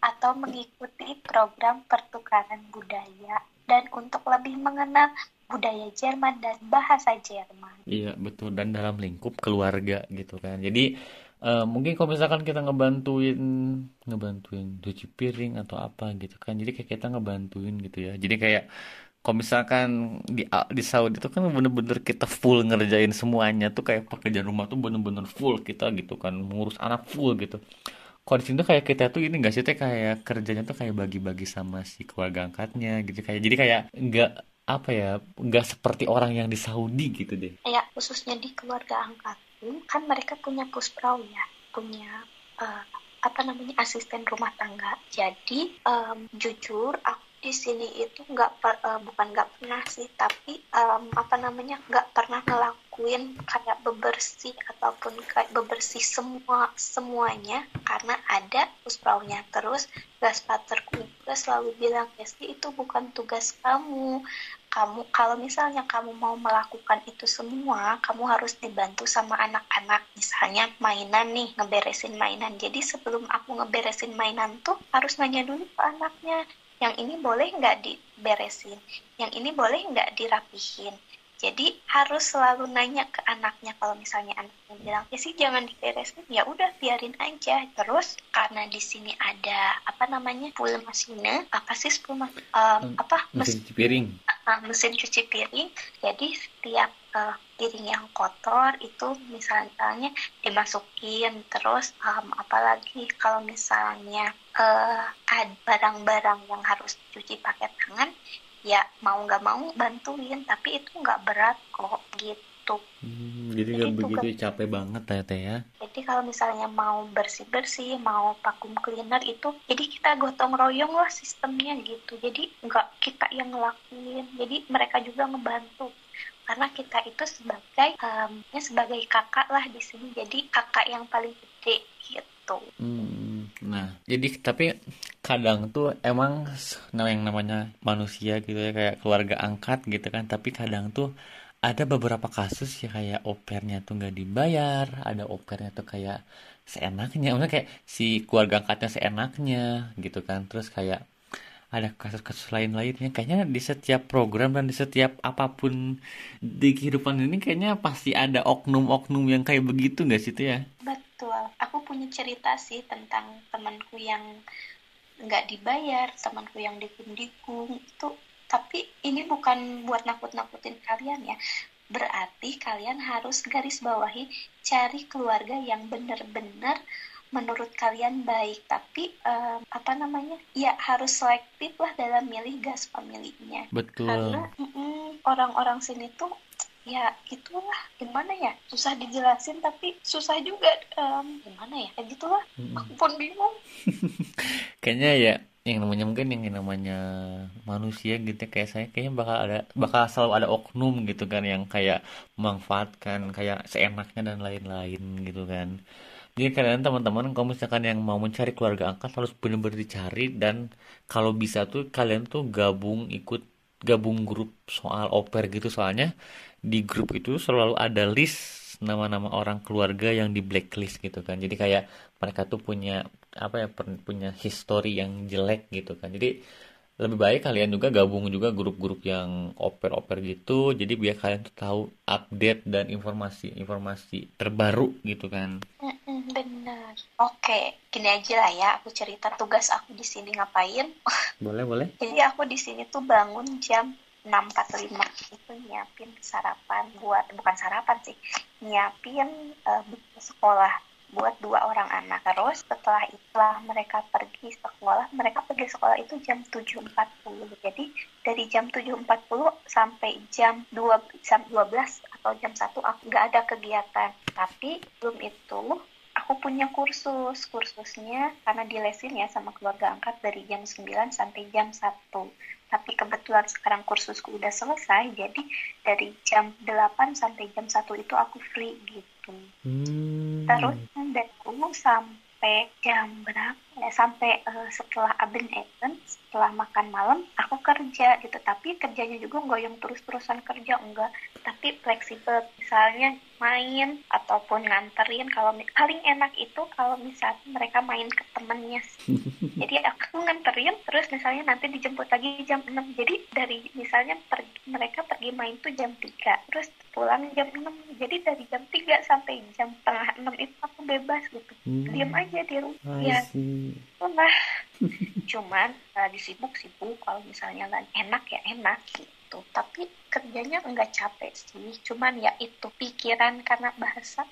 atau mengikuti program pertukaran budaya dan untuk lebih mengenal budaya Jerman dan bahasa Jerman. Iya betul dan dalam lingkup keluarga gitu kan. Jadi uh, mungkin kalau misalkan kita ngebantuin ngebantuin cuci piring atau apa gitu kan. Jadi kayak kita ngebantuin gitu ya. Jadi kayak kalau misalkan di di Saudi itu kan bener-bener kita full ngerjain semuanya tuh kayak pekerjaan rumah tuh bener-bener full kita gitu kan mengurus anak full gitu kalau di sini tuh kayak kita tuh ini gak sih teh kayak kerjanya tuh kayak bagi-bagi sama si keluarga angkatnya gitu kayak jadi kayak nggak apa ya nggak seperti orang yang di Saudi gitu deh ya khususnya di keluarga angkat kan mereka punya pusprau ya punya uh, apa namanya asisten rumah tangga. Jadi um, jujur aku di sini itu nggak uh, bukan nggak pernah sih tapi um, apa namanya nggak pernah ngelakuin kayak bebersih ataupun kayak bebersih semua semuanya karena ada puspraunya terus gas paterku juga selalu bilang Kesti itu bukan tugas kamu kamu kalau misalnya kamu mau melakukan itu semua kamu harus dibantu sama anak-anak. Misalnya mainan nih ngeberesin mainan. Jadi sebelum aku ngeberesin mainan tuh harus nanya dulu ke anaknya yang ini boleh nggak diberesin, yang ini boleh nggak dirapihin. Jadi harus selalu nanya ke anaknya kalau misalnya anaknya bilang ya sih jangan diberesin, ya udah biarin aja. Terus karena di sini ada apa namanya full mesinnya, apa sih full um, apa mesin cuci piring? Uh, mesin cuci piring. Jadi setiap uh, piring yang kotor itu misalnya dimasukin terus um, apalagi kalau misalnya uh, ada barang-barang yang harus cuci pakai tangan ya mau nggak mau bantuin tapi itu nggak berat kok gitu. Hmm, jadi nggak begitu kan, capek banget ya teh ya? Jadi kalau misalnya mau bersih bersih mau vacuum cleaner itu jadi kita gotong royong lah sistemnya gitu. Jadi nggak kita yang ngelakuin jadi mereka juga ngebantu. Karena kita itu sebagai um, sebagai kakak lah di sini jadi kakak yang paling gede gitu. Hmm, nah. Jadi tapi kadang tuh emang nah yang namanya manusia gitu ya kayak keluarga angkat gitu kan tapi kadang tuh ada beberapa kasus ya kayak opernya tuh nggak dibayar ada opernya tuh kayak seenaknya maksudnya kayak si keluarga angkatnya seenaknya gitu kan terus kayak ada kasus-kasus lain-lainnya kayaknya di setiap program dan di setiap apa pun di kehidupan ini kayaknya pasti ada oknum-oknum yang kayak begitu nggak sih tuh ya? Betul aku punya cerita sih tentang temanku yang nggak dibayar temanku yang dikung-dikung itu tapi ini bukan buat nakut-nakutin kalian ya. Berarti kalian harus garis bawahi cari keluarga yang benar-benar menurut kalian baik. Tapi um, apa namanya? Ya harus selektif lah dalam milih gas pemiliknya. Betul. Karena orang-orang sini tuh ya gitulah. Gimana ya? Susah dijelasin tapi susah juga um, gimana ya? Ya gitulah. Hmm. aku [laughs] pun bingung. [laughs] Kayaknya ya yang namanya mungkin yang namanya manusia gitu ya, kayak saya kayaknya bakal ada bakal selalu ada oknum gitu kan yang kayak memanfaatkan kayak seenaknya dan lain-lain gitu kan. Jadi kalian teman-teman kalau misalkan yang mau mencari keluarga angkat harus benar-benar dicari dan kalau bisa tuh kalian tuh gabung ikut gabung grup soal oper gitu. Soalnya di grup itu selalu ada list nama-nama orang keluarga yang di blacklist gitu kan. Jadi kayak mereka tuh punya apa ya punya history yang jelek gitu kan. Jadi lebih baik kalian juga gabung juga grup-grup yang oper-oper gitu. Jadi biar kalian tuh tahu update dan informasi-informasi terbaru gitu kan. Benar. Oke gini aja lah ya. Aku cerita tugas aku di sini ngapain. Boleh boleh. [laughs] Jadi aku di sini tuh bangun jam 6.45 itu nyiapin sarapan buat bukan sarapan sih nyiapin uh, sekolah buat dua orang anak. Terus setelah itulah mereka pergi sekolah mereka pergi sekolah itu jam 7.40 jadi dari jam 7.40 sampai jam 2 jam 12 atau jam 1 aku nggak ada kegiatan. Tapi belum itu aku punya kursus. Kursusnya karena dilesin ya sama keluarga angkat dari jam 9 sampai jam 1 tapi kebetulan sekarang kursusku udah selesai jadi dari jam 8 sampai jam 1 itu aku free gitu. Hmm. terus dari umum sampai jam berapa ya? Sampai uh, setelah Aben Eden setelah makan malam aku kerja gitu. Tapi kerjanya juga enggak yang terus-terusan kerja enggak. Tapi fleksibel. Misalnya main ataupun nganterin kalau paling enak itu kalau misalnya mereka main ke temennya. [laughs] Jadi aku nganterin terus misalnya nanti dijemput lagi jam 6 jadi dari misalnya pergi, mereka pergi main tuh jam 3 terus pulang jam 6 jadi dari jam 3 sampai jam tengah 6 itu aku bebas gitu. Hmm. diam aja di rumah ya. nah [laughs] cuman uh, disibuk-sibuk kalau misalnya nggak enak ya enak gitu. Tapi kerjanya nggak capek sih. Cuman ya itu pikiran karena bahasa.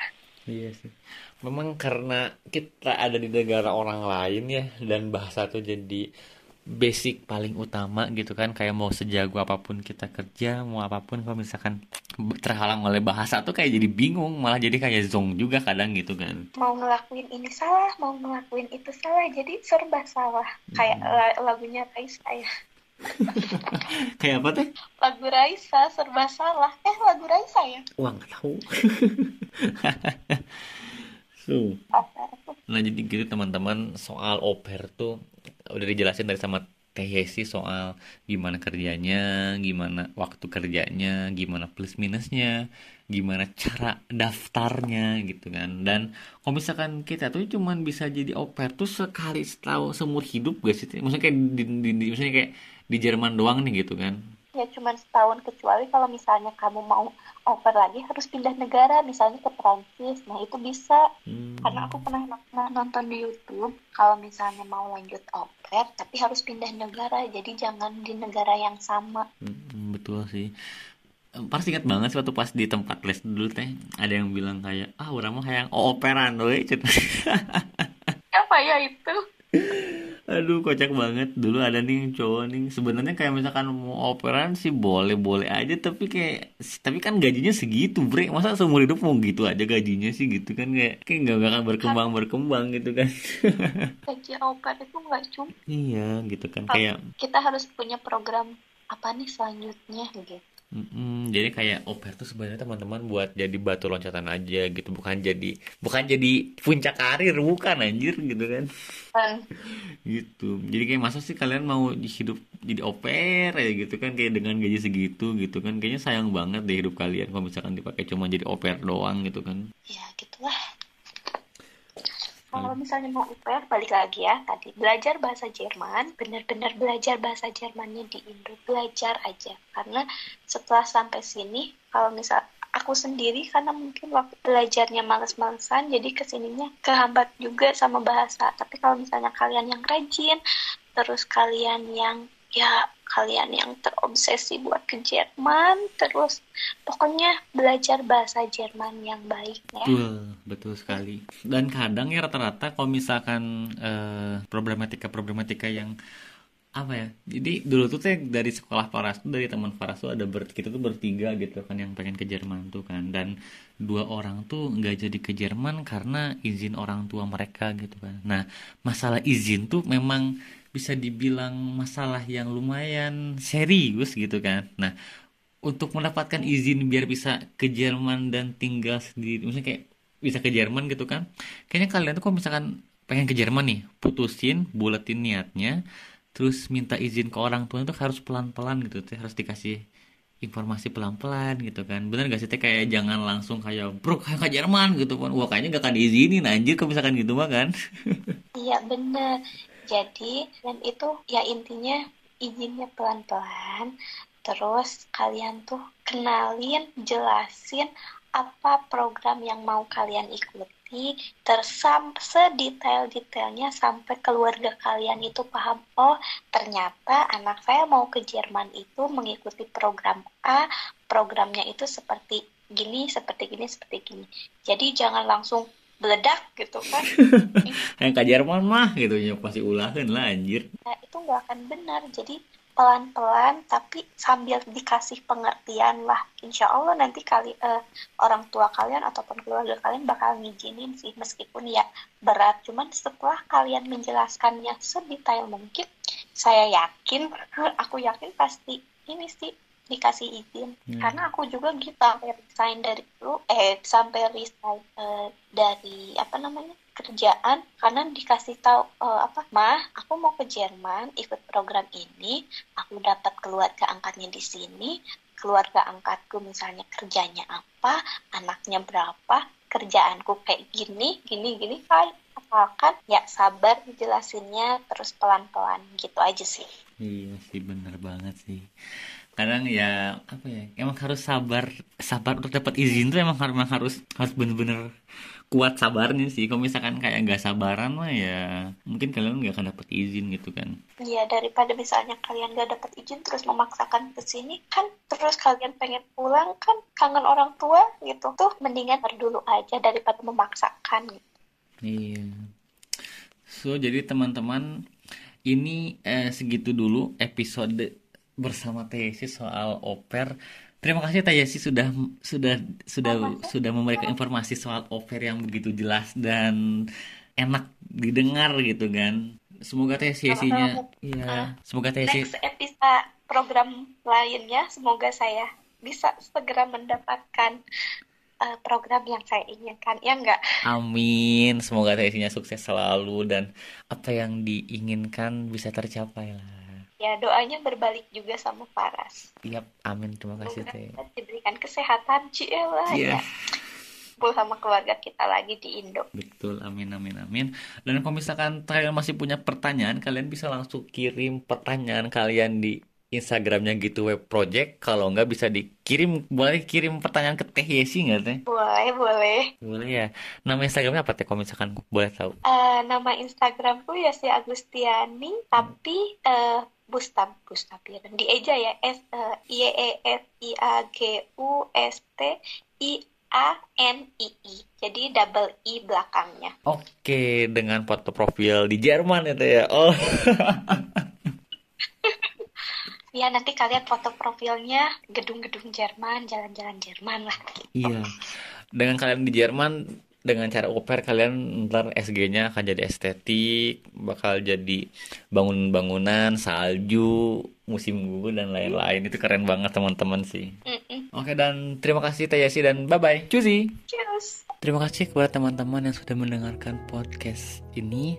Iya sih. Memang karena kita ada di negara orang lain ya dan bahasa tuh jadi basic paling utama gitu kan. Kayak mau sejago apa pun kita kerja mau apa pun kalau misalkan terhalang oleh bahasa tuh kayak jadi bingung malah jadi kayak zong juga kadang gitu kan. Mau ngelakuin ini salah mau ngelakuin itu salah jadi serba salah. Kayak lagunya Raisa ya [laughs] kayak apa teh? Lagu Raisa serba salah. Eh lagu Raisa ya? Wah nggak tahu. So nah jadi gitu teman-teman. Soal oper tuh udah dijelasin dari sama Teh Yesi soal gimana kerjanya, gimana waktu kerjanya, gimana plus minusnya, gimana cara daftarnya gitu kan. Dan kalau misalkan kita tuh cuman bisa jadi oper tuh sekali setahun seumur hidup gak sih? Maksudnya kayak di, di, di, maksudnya kayak di Jerman doang nih gitu kan. Ya cuma setahun kecuali kalau misalnya kamu mau oper lagi harus pindah negara misalnya ke Prancis. Nah itu bisa. Hmm. karena aku pernah nonton di YouTube kalau misalnya mau lanjut oper tapi harus pindah negara jadi jangan di negara yang sama. Hmm, betul sih. Pasti ingat banget sih waktu pas di tempat les dulu teh ada yang bilang kayak ah orang mah kayak operan doy [laughs] apa ya itu Aduh kocak banget. Dulu ada nih cowok nih sebenarnya kayak misalkan mau operan sih boleh boleh aja tapi kayak tapi kan gajinya segitu bre. Masa seumur hidup mau gitu aja gajinya sih gitu kan? Kayak kayak nggak akan berkembang berkembang gitu kan? [laughs] gaji oper itu nggak cuma iya gitu kan. Kayak kita harus punya program apa nih selanjutnya gitu Mm-mm, jadi kayak oper tuh sebenarnya teman-teman buat jadi batu loncatan aja gitu. Bukan jadi bukan jadi puncak karir bukan anjir gitu kan. Uh. gitu. Jadi kayak masa sih kalian mau hidup jadi oper ya gitu kan? Kayak dengan gaji segitu gitu kan? Kayaknya sayang banget deh hidup kalian kalau misalkan dipakai cuma jadi oper doang gitu kan? Ya gitulah kalau misalnya mau UPR balik lagi ya. Tadi belajar bahasa Jerman benar-benar belajar bahasa Jermannya di Indo belajar aja. Karena setelah sampai sini kalau misal aku sendiri karena mungkin waktu belajarnya males-malesan jadi ke sininya kehambat juga sama bahasa. Tapi kalau misalnya kalian yang rajin terus kalian yang ya kalian yang terobsesi buat ke Jerman terus pokoknya belajar bahasa Jerman yang baik ya. Betul betul sekali. Dan kadang ya rata-rata kalau misalkan uh, problematika-problematika yang apa ya jadi dulu tuh teh dari sekolah Faras tuh dari teman Faras tuh ada ber, kita tuh bertiga gitu kan yang pengen ke Jerman tuh kan. Dan dua orang tuh nggak jadi ke Jerman karena izin orang tua mereka gitu kan. Nah masalah izin tuh memang bisa dibilang masalah yang lumayan serius gitu kan. Nah, untuk mendapatkan izin biar bisa ke Jerman dan tinggal sendiri, misalnya kayak bisa ke Jerman gitu kan. Kayaknya kalian tuh kalau misalkan pengen ke Jerman nih, putusin, buletin niatnya, terus minta izin ke orang tua itu harus pelan-pelan gitu, tuh harus dikasih informasi pelan-pelan gitu kan. Bener gak sih teh? Kayak jangan langsung kayak bro kayak ke Jerman gitu kan. Wah kayaknya gak akan diizinin anjir kalau misalkan gitu mah kan. [laughs] Iya bener jadi dan itu ya intinya izinnya pelan-pelan. Terus kalian tuh kenalin jelasin apa program yang mau kalian ikuti tersam sedetail-detailnya sampai keluarga kalian itu paham oh ternyata anak saya mau ke Jerman itu mengikuti program A programnya itu seperti gini seperti gini seperti gini. Jadi jangan langsung meledak gitu kan. [laughs] Yang ke Jerman mah gitu ya pasti ulahin lah anjir. Nah itu nggak akan benar. Jadi pelan-pelan tapi sambil dikasih pengertian lah. Insya Allah nanti kali uh, orang tua kalian ataupun keluarga kalian bakal ngizinin sih meskipun ya berat. Cuman setelah kalian menjelaskannya sedetail mungkin saya yakin [laughs] aku yakin pasti ini sih dikasih izin. Hmm. karena aku juga gitu sampai resign dari dulu eh sampai resign uh, dari apa namanya kerjaan. Karena dikasih tahu uh, apa mah aku mau ke Jerman ikut program ini. Aku dapat keluarga angkatnya di sini. Keluarga angkatku misalnya kerjanya apa anaknya berapa kerjaanku kayak gini gini gini kan asalkan ya sabar jelasinnya terus pelan-pelan gitu aja sih. Iya sih bener banget sih kadang ya apa ya emang harus sabar sabar untuk dapat izin tuh emang harus harus harus bener-bener kuat sabarnya sih. Kalau misalkan kayak nggak sabaran mah ya mungkin kalian nggak akan dapat izin gitu kan. Iya daripada misalnya kalian nggak dapat izin terus memaksakan ke sini kan terus kalian pengen pulang kan kangen orang tua gitu. Tuh mendingan dulu aja daripada memaksakan iya. So jadi teman-teman ini eh, segitu dulu episode bersama Tayesi soal oper. Terima kasih Tayesi sudah sudah sudah sudah memberikan informasi soal oper yang begitu jelas dan enak didengar gitu kan. Semoga Tayesi-nya ya, semoga Tayesi next episode program lainnya semoga saya bisa segera mendapatkan uh, program yang saya inginkan. Ya enggak? Amin. Semoga Tayesinya sukses selalu dan apa yang diinginkan bisa tercapai lah ya doanya berbalik juga sama Paras. Iya, amin. Terima kasih Teh. Diberikan kesehatan, Ciela yeah. ya. Kumpul sama keluarga kita lagi di Indo. Betul, amin, amin, amin. Dan kalau misalkan kalian masih punya pertanyaan, kalian bisa langsung kirim pertanyaan kalian di Instagramnya gitu web project kalau nggak bisa dikirim boleh kirim pertanyaan ke Teh Yesi nggak Teh? Boleh boleh. Boleh ya. Nama Instagramnya apa Teh? Kalau misalkan boleh tahu? Uh, nama Instagramku ya si Agustiani tapi uh, Bustab Bustab ya di eja ya S uh, I E S I A G U S T I A N I I. Jadi double I belakangnya. Oke dengan foto profil di Jerman itu ya. Oh. [laughs] Ya nanti kalian foto profilnya gedung-gedung Jerman jalan-jalan Jerman lah. Iya. Dengan kalian di Jerman dengan cara oper kalian ntar SG-nya akan jadi estetik, bakal jadi bangun-bangunan, salju, musim gugur dan lain-lain. Itu keren banget teman-teman sih. Mm-mm. Oke dan terima kasih Tayasi dan bye bye. Cusi. Cheers. Terima kasih kepada teman-teman yang sudah mendengarkan podcast ini.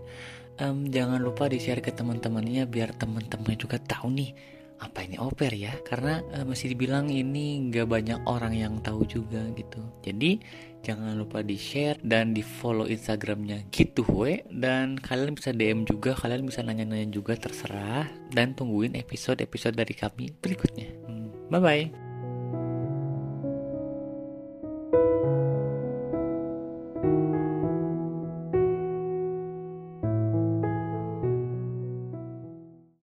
Um, jangan lupa di-share ke teman-temannya biar teman-teman juga tahu nih apa ini oper ya? Karena uh, masih dibilang ini nggak banyak orang yang tahu juga gitu. Jadi jangan lupa di share dan di follow instagramnya gitu we dan kalian bisa dm juga kalian bisa nanya-nanya juga terserah. Dan tungguin episode-episode dari kami berikutnya. Hmm, bye bye